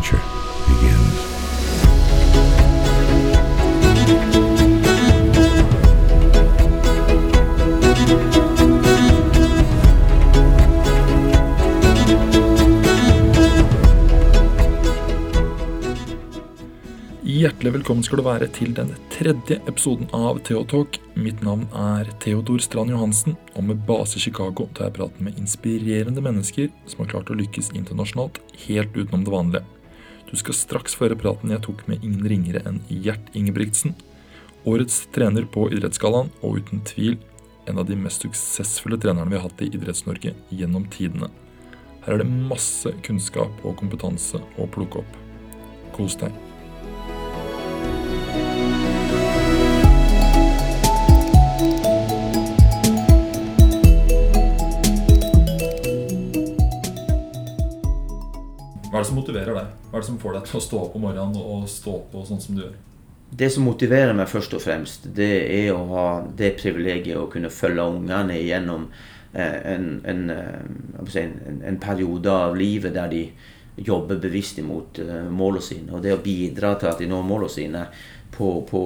adventure begins. Hjertelig velkommen skal du være til den tredje episoden av Theotalk. Mitt navn er Theodor Strand Johansen, og med base i Chicago tar jeg praten med inspirerende mennesker som har klart å lykkes internasjonalt helt utenom det vanlige. Du skal straks få høre praten jeg tok med ingen ringere enn Gjert Ingebrigtsen. Årets trener på Idrettsgallaen, og uten tvil en av de mest suksessfulle trenerne vi har hatt i Idretts-Norge gjennom tidene. Her er det masse kunnskap og kompetanse å plukke opp. Kos deg. Hva er det som motiverer deg? Hva er det som får deg til å stå opp om morgenen og stå på sånn som du gjør? Det som motiverer meg først og fremst, det er å ha det privilegiet å kunne følge ungene gjennom eh, en, en, eh, en, en periode av livet der de jobber bevisst imot eh, målene sine. Og det å bidra til at de når målene sine på, på,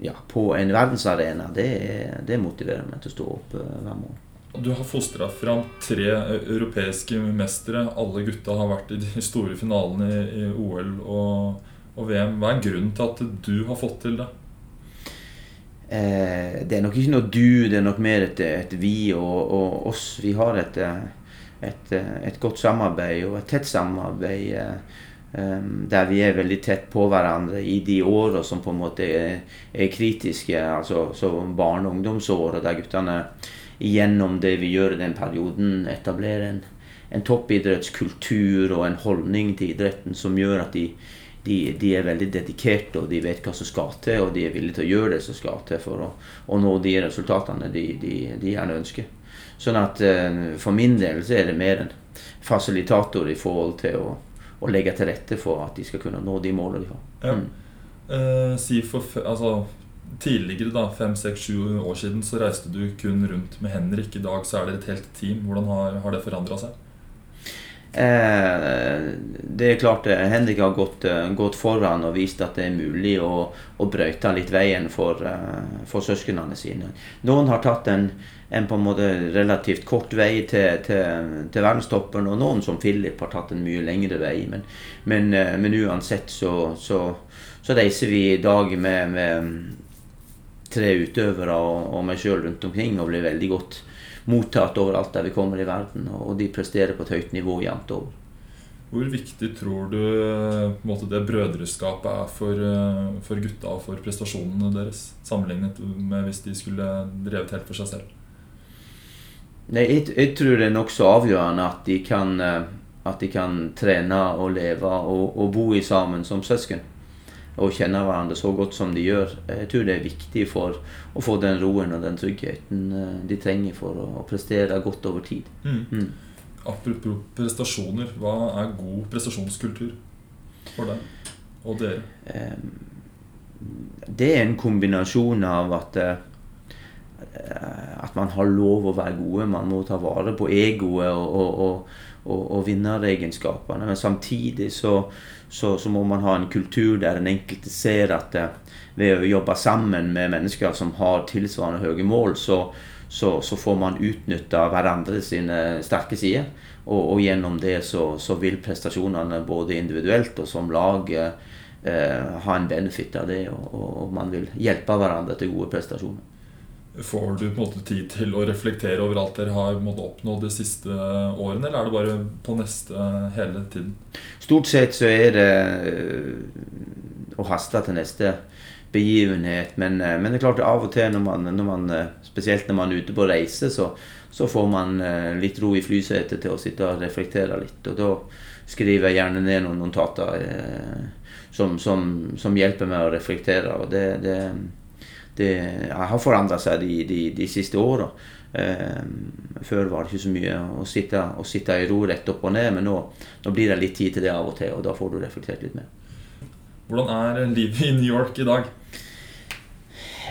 ja, på en verdensarena, det, det motiverer meg til å stå opp hver morgen. Du har fostra fram tre europeiske mestere. Alle gutta har vært i de store finalene i, OL og, og, VM. Hva er grunnen til at du har fått til det? Eh, det er nok ikke noe du, det er nok mer et, et vi og, og, oss. Vi har et, et, et, godt samarbeid og et tett samarbeid eh, der vi er veldig tett på hverandre i de åra som på en måte er, kritiske, altså barne- og ungdomsår, der guttene gjennom det vi gjør i den perioden, etablerer en, en toppidrettskultur og en holdning til idretten som gjør at de, de, de, er veldig dedikerte og de vet hva som skal til, og de er villige til å gjøre det som skal til for å, å nå de resultatene de, de, de, gjerne ønsker. Sånn at uh, for min del så er det mer en fasilitator i forhold til å, å, legge til rette for at de skal kunne nå de målene de har. Ja. Mm. Uh, si for, altså, tidligere, da, fem, seks, sju år siden, så reiste du kun rundt med Henrik. I dag så er dere et helt team. Hvordan har, har det forandra seg? Eh, det er klart eh, Henrik har gått, eh, gått, foran og vist at det er mulig å, å brøyte litt veien for, uh, for søsknene sine. Noen har tatt en, en, på en måte relativt kort vei til, til, til verdenstoppen, og noen som Philip har tatt en mye lengre vei. Men, men, men uansett så, så, så, reiser vi i dag med, med tre utøvere og, og meg sjøl rundt omkring og blir veldig godt mottatt overalt der vi kommer i verden. Og de presterer på et høyt nivå jevnt over. Hvor viktig tror du måte, det brødreskapet er for, eh, for, gutta og for prestasjonene deres, sammenlignet med hvis de skulle drevet helt for seg selv? Nei, jeg, jeg tror det er nokså avgjørende at de, kan, eh, at de kan trene og leve og, og bo i sammen som søsken og kjenne hverandre så godt som de gjør. Jeg tror det er viktig for å få den roen og den tryggheten eh, de trenger for å prestere godt over tid. Mm. Mm. Apropos prestasjoner, hva er god prestasjonskultur for deg og dere? Det er en kombinasjon av at eh, at man har lov å være gode. Man må ta vare på egoet og, og, og, og, vinneregenskapene. Men samtidig så, så, så, må man ha en kultur der den enkelte ser at eh, ved å jobbe sammen med mennesker som har tilsvarende høye mål, så, så, så får man utnytta hverandre sine sterke sider. Og, gjennom det så, vil prestasjonene både individuelt og som lag eh, ha en benefit av det. Og man vil hjelpe hverandre til gode prestasjoner. Får du på en måte tid til å reflektere over alt dere har oppnådd de siste årene, eller er det bare på neste hele tiden? Stort sett så er det øh, å haste til neste begivenhet. Men, øh, men, det er klart av og til, når man, når man, øh, spesielt når man er ute på reise, så, så får man litt ro i flysetet til å sitte og reflektere litt. Og da skriver jeg gjerne ned noen notater eh, som, som, som, hjelper meg å reflektere. og det, det det har forandra seg de, de, de, siste åra. Eh, før var det ikke så mye å sitte, å sitte, i ro rett opp og ned, men nå, nå, blir det litt tid til det av og til, og da får du reflektert litt mer. Hvordan er livet i New York i dag?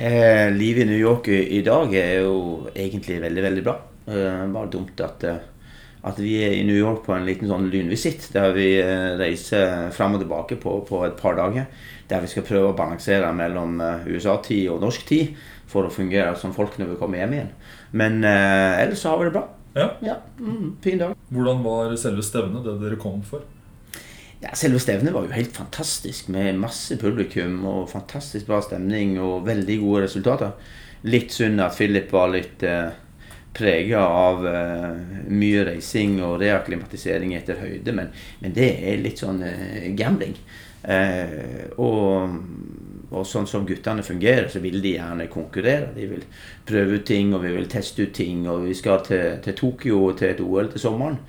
Eh, livet i New York i, i, dag er jo egentlig veldig, veldig bra. Eh, bare dumt at, eh, at vi er i New York på en liten sånn lynvisitt, der vi eh, reiser fram og tilbake på, på, et par dager. Der vi skal prøve å balansere mellom eh, USA-tid og norsk tid for å fungere som folk når vi kommer hjem igjen. Men eh, ellers så har vi det bra. Ja. ja mm, fin dag. Hvordan var selve stevnet, det dere kom for? Ja, Selve stevnet var jo helt fantastisk, med masse publikum og fantastisk bra stemning og veldig gode resultater. Litt synd at Philip var litt eh, prega av uh, mye reising og reaklimatisering etter høyde, men, men, det er litt sånn uh, gambling. Uh, og, og, sånn som guttene fungerer, så vil de gjerne konkurrere. De vil prøve ut ting, og vi vil teste ut ting. Og vi skal til, til Tokyo til et OL til sommeren.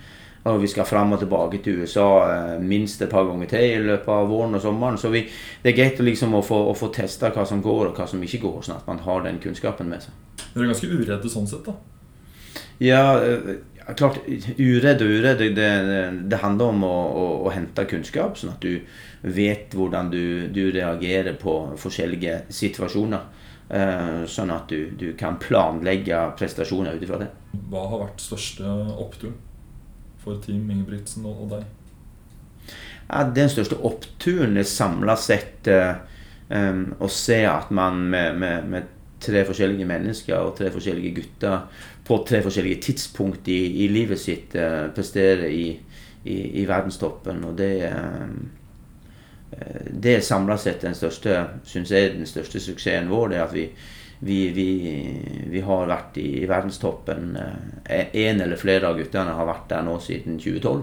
Og vi skal fram og tilbake til USA minst et par ganger til i løpet av våren og sommeren. Så vi, det er greit liksom å få, å få testa hva som går og hva som ikke går, sånn at man har den kunnskapen med seg. Dere er ganske uredde sånn sett, da? Ja, eh, klart. Uredd og uredd, det, det, det, handler om å, å, å, hente kunnskap, sånn at du vet hvordan du, du reagerer på forskjellige situasjoner. Uh, sånn at du, du, kan planlegge prestasjoner ut ifra det. Hva har vært største oppturen for Team Ingebrigtsen og, og deg? Ja, den største oppturen er samla sett uh, um, å se at man med, med, med tre forskjellige mennesker og tre forskjellige gutter på tre forskjellige tidspunkt i, i livet sitt uh, presterer i, i, i, verdenstoppen. Og det, uh, det er samla sett den største, synes jeg, den største suksessen vår. det at vi, vi, vi, vi har vært i, verdenstoppen. Én eller flere av guttene har vært der nå siden 2012.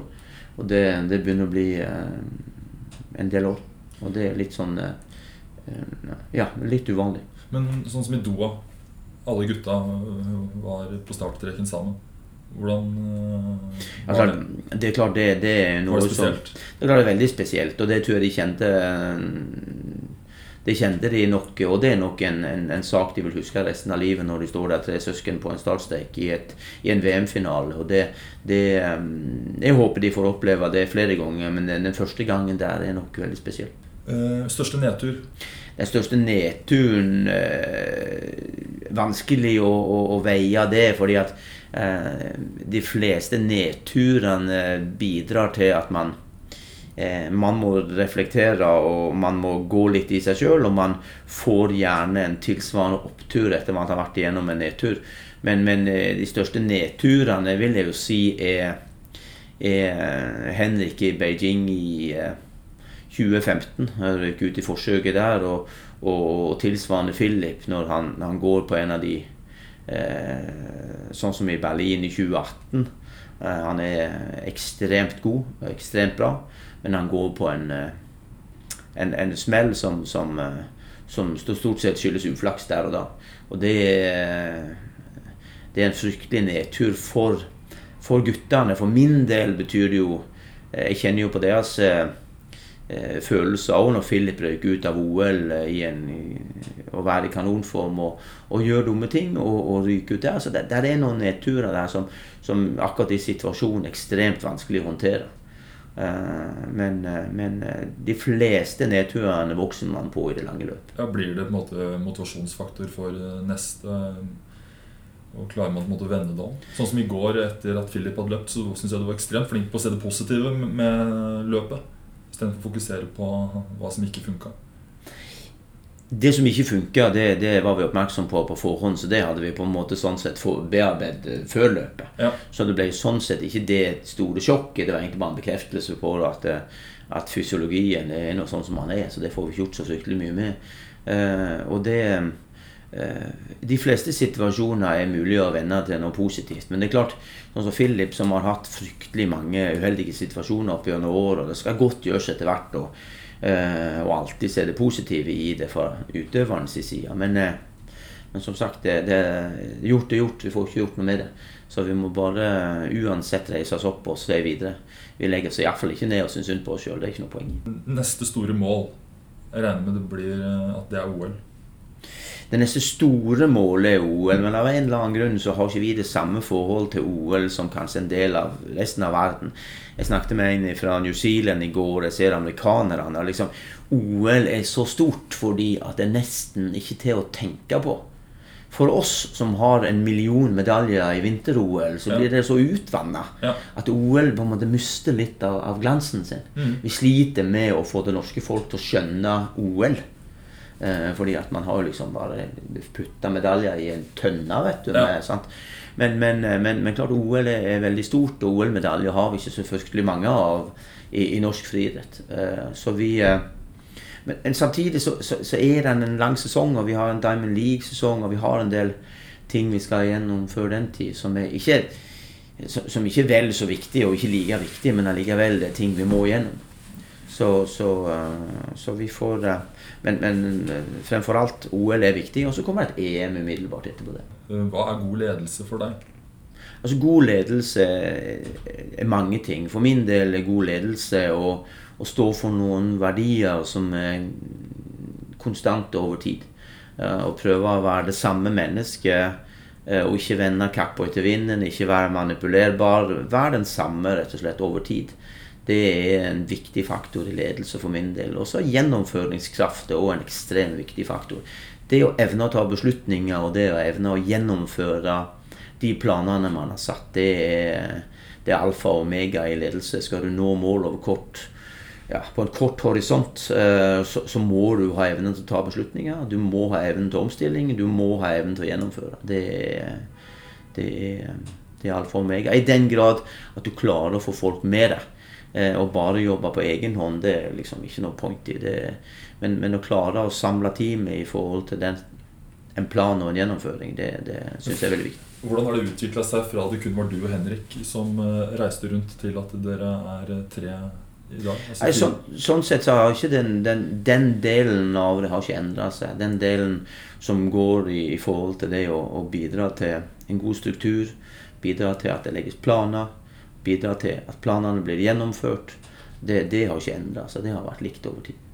Og det, det begynner å bli en del år. Og det er litt sånn Ja, litt uvanlig. Men sånn som i Doha, alle gutta var på startstreken sammen. Hvordan var var det? Det er klart det, det er noe det som Det er klart det er veldig spesielt, og det tror jeg de kjente Det kjente de nok, og det er nok en, en, en, sak de vil huske resten av livet når de står der tre søsken på en startstrek i, i, en VM-finale. og det, det, Jeg håper de får oppleve det flere ganger, men den, den første gangen der er nok veldig spesiell. Uh, største nedtur? Den største nedturen eh, Vanskelig å, å, å, veie det, fordi at eh, de fleste nedturene bidrar til at man eh, man må reflektere og man må gå litt i seg sjøl. Og man får gjerne en tilsvarende opptur etter man har vært igjennom en nedtur. Men, men eh, de største nedturene vil jeg jo si er, er Henrik i Beijing i eh, 2015. Jeg røk ut i forsøket der. Og, og, og tilsvarende Philip når han, han, går på en av de eh, Sånn som i Berlin i 2018. Eh, han er ekstremt god, ekstremt bra, men han går på en, eh, en, en smell som, som, eh, som, stort sett skyldes uflaks der og da. Og det er, det er en fryktelig nedtur for, for guttene. For min del betyr det jo Jeg kjenner jo på deres eh, følelser òg når Philip røyk ut av OL eh, i en, å være i kanonform og, og gjøre dumme ting og, og ryke ut der. Så det, der er noen nedturer der som, som akkurat i situasjonen er ekstremt vanskelig å håndtere. Uh, men, men de fleste nedturene vokser man på i det lange løp. Ja, blir det på en måte motivasjonsfaktor for neste og klarer man å vende det om? Sånn som i går, etter at Philip hadde løpt, så syns jeg du var ekstremt flink på å se det positive med løpet istedenfor å fokusere på hva som ikke funka? Det som ikke funka, det, det, var vi oppmerksom på på forhånd. Så det hadde vi på en måte sånn sett bearbeidet før løpet. Ja. Så det ble sånn sett ikke det store sjokket. Det var egentlig bare en bekreftelse på at, at fysiologien er noe sånn som han er. Så det får vi ikke gjort så fryktelig mye med. Uh, og det De fleste situasjoner er mulig å vende til noe positivt. Men det er klart, Sånn som Philip, som har hatt fryktelig mange uheldige situasjoner opp gjennom år. og Det skal godt gjøres etter hvert. Og, uh, og alltid se det positive i det fra utøverens side. Men, uh, men, som sagt, det, det, gjort er gjort. Vi får ikke gjort noe med det. Så vi må bare uansett reise oss opp og se videre. Vi legger oss iallfall ikke ned og syns synd på oss sjøl. Det er ikke noe poeng. Neste store mål, jeg regner med det blir eh, at det er OL? Det neste store målet er OL. Men av en eller annen grunn så har ikke vi det samme forhold til OL som kanskje en del av resten av verden. Jeg snakket med en fra New Zealand i går. Jeg ser amerikanerne. Liksom, OL er så stort fordi at det er nesten ikke til å tenke på. For oss som har en million medaljer i vinter-OL, så blir det så utvanna Ja. at OL på en måte mister litt av, av glansen sin. Mm. Vi sliter med å få det norske folk til å skjønne OL. Eh, fordi at man har jo liksom bare putta medaljer i en tønne, vet du. Ja. Med, sant? Men, men, eh, men, men klart OL er, veldig stort, og OL-medaljer har vi ikke så fryktelig mange av i, i norsk friidrett. Eh, så vi men, samtidig så, så, så er det en lang sesong, og vi har en Diamond League-sesong, og vi har en del ting vi skal gjennom før den tid, som er ikke som, som ikke er vel så viktig, og ikke like viktig, men allikevel det er ting vi må gjennom. Så, så, eh, så vi får eh, Men, men eh, fremfor alt, OL er viktig, og så kommer et EM umiddelbart etterpå det. Hva er god ledelse for deg? Altså God ledelse er mange ting. For min del er god ledelse å, å stå for noen verdier som er konstante over tid. Å prøve å være det samme mennesket og ikke vende kappa etter vinden, ikke være manipulerbar. Være den samme rett og slett over tid. Det er en viktig faktor i ledelse for min del. Også gjennomføringskraft er også en ekstremt viktig faktor. Det å evne å ta beslutninger og det å evne å gjennomføre de planene man har satt, det er, det er alfa og omega i ledelse. Skal du nå mål over kort, ja, på en kort horisont, eh, så, så må du ha evnen til å ta beslutninger. Du må ha evnen til omstilling. Du må ha evnen til å gjennomføre. Det er, det er, det er alfa og omega. I den grad at du klarer å få folk med deg. Eh, bare jobbe på egen hånd, det er liksom ikke noe point i det. Men, men å klare å samle teamet i forhold til den, en plan og en gjennomføring, det, det syns jeg er veldig viktig. Hvordan har det utvikla seg fra det kun var du og Henrik som eh, reiste rundt, til at dere er eh, tre i dag? Altså, Nei, sånn, sånn sett så har ikke den, den, den delen av det har ikke endra seg. Den delen som går i, i forhold til det å, å bidra til en god struktur, bidra til at det legges planer, bidra til at planene blir gjennomført, det, det har ikke endra seg. Det har vært likt over tid.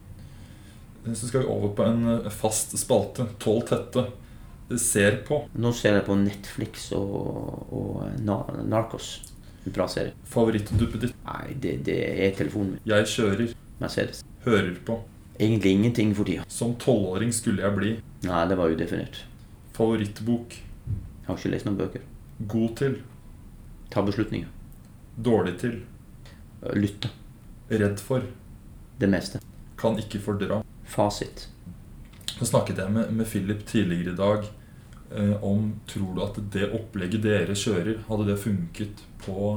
Så skal vi over på en eh, fast spalte. Tolv tette. Ser på. Nå ser jeg på Netflix og, og Narcos. En bra serie. Favorittduppet ditt. Nei, det, det er telefonen min. Jeg kjører. Mercedes. Hører på. Egentlig ingenting for tida. Som tolvåring skulle jeg bli. Nei, det var udefinert. Favorittbok. Jeg har ikke lest noen bøker. God til. Ta beslutninger. Dårlig til. Lytte. Redd for. Det meste. Kan ikke fordra. Fasit. Så snakket jeg med, med Philip tidligere i dag eh, om Tror du at det opplegget dere kjører, hadde det funket på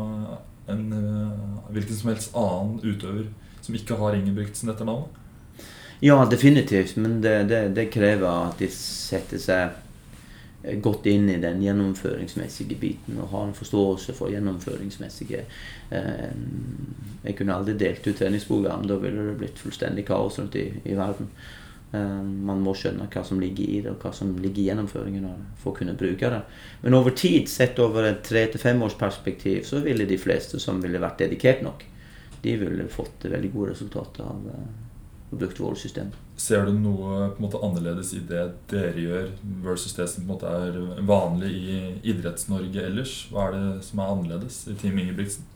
en eh, hvilken som helst annen utøver som ikke har Ingebrigtsen etter navnet? Ja, definitivt. Men det, det, det krever at de setter seg godt inn i den gjennomføringsmessige biten og har en forståelse for gjennomføringsmessige eh, Jeg kunne aldri delt ut treningsprogram. Da ville det blitt fullstendig kaos rundt i, i verden. Eh, man må skjønne hva som ligger i det, og hva som ligger i gjennomføringen av det, for å kunne bruke det. Men over tid, sett over et tre til femårsperspektiv, års perspektiv, så ville de fleste som ville vært dedikert nok, de ville fått veldig gode resultater av vårt system våre systemer. Ser du noe på en måte annerledes i det dere gjør, versus det som på en måte er vanlig i Idretts-Norge ellers? Hva er det som er annerledes i Team Ingebrigtsen?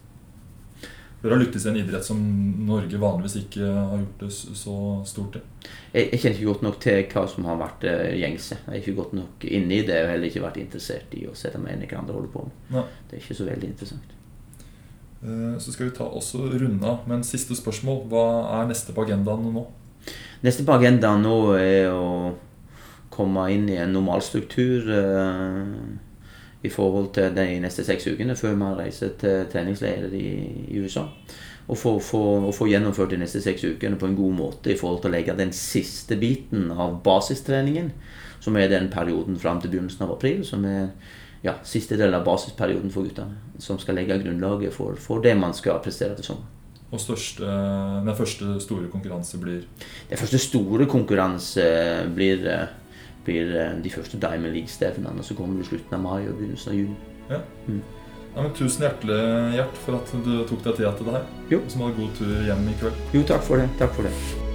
Dere har lyktes i en idrett som Norge vanligvis ikke har gjort det så stort til. Jeg, jeg kjenner ikke godt nok til hva som har vært eh, gjengse. Jeg er ikke godt nok inne i det og heller ikke vært interessert i å sette meg inn i hva andre holder på med. Ja. Det er ikke så veldig interessant. Eh, Så skal vi ta også runde av med en siste spørsmål. Hva er neste på agendaen nå? Neste på agendaen nå er å komme inn i en normalstruktur eh, i forhold til de neste seks ukene før man reiser til treningsleirer i USA. Og få, få, og få gjennomført de neste seks ukene på en god måte i forhold til å legge den siste biten av basistreningen, som er den perioden fram til begynnelsen av april, som er ja, siste del av basisperioden for guttene. Som skal legge grunnlaget for, for det man skal prestere til sommeren. Og største, den første store konkurranse blir Den første store konkurranse blir, eh, blir eh, de første Diamond League-stevnene Så kommer det slutten av mai og begynnelsen av juni. Ja. Mm. Ja, men Tusen hjertelig Gjert, for at du tok deg tida til det her. Jo. Og så må du ha god tur hjem i kveld. Jo, takk for det. Takk for det.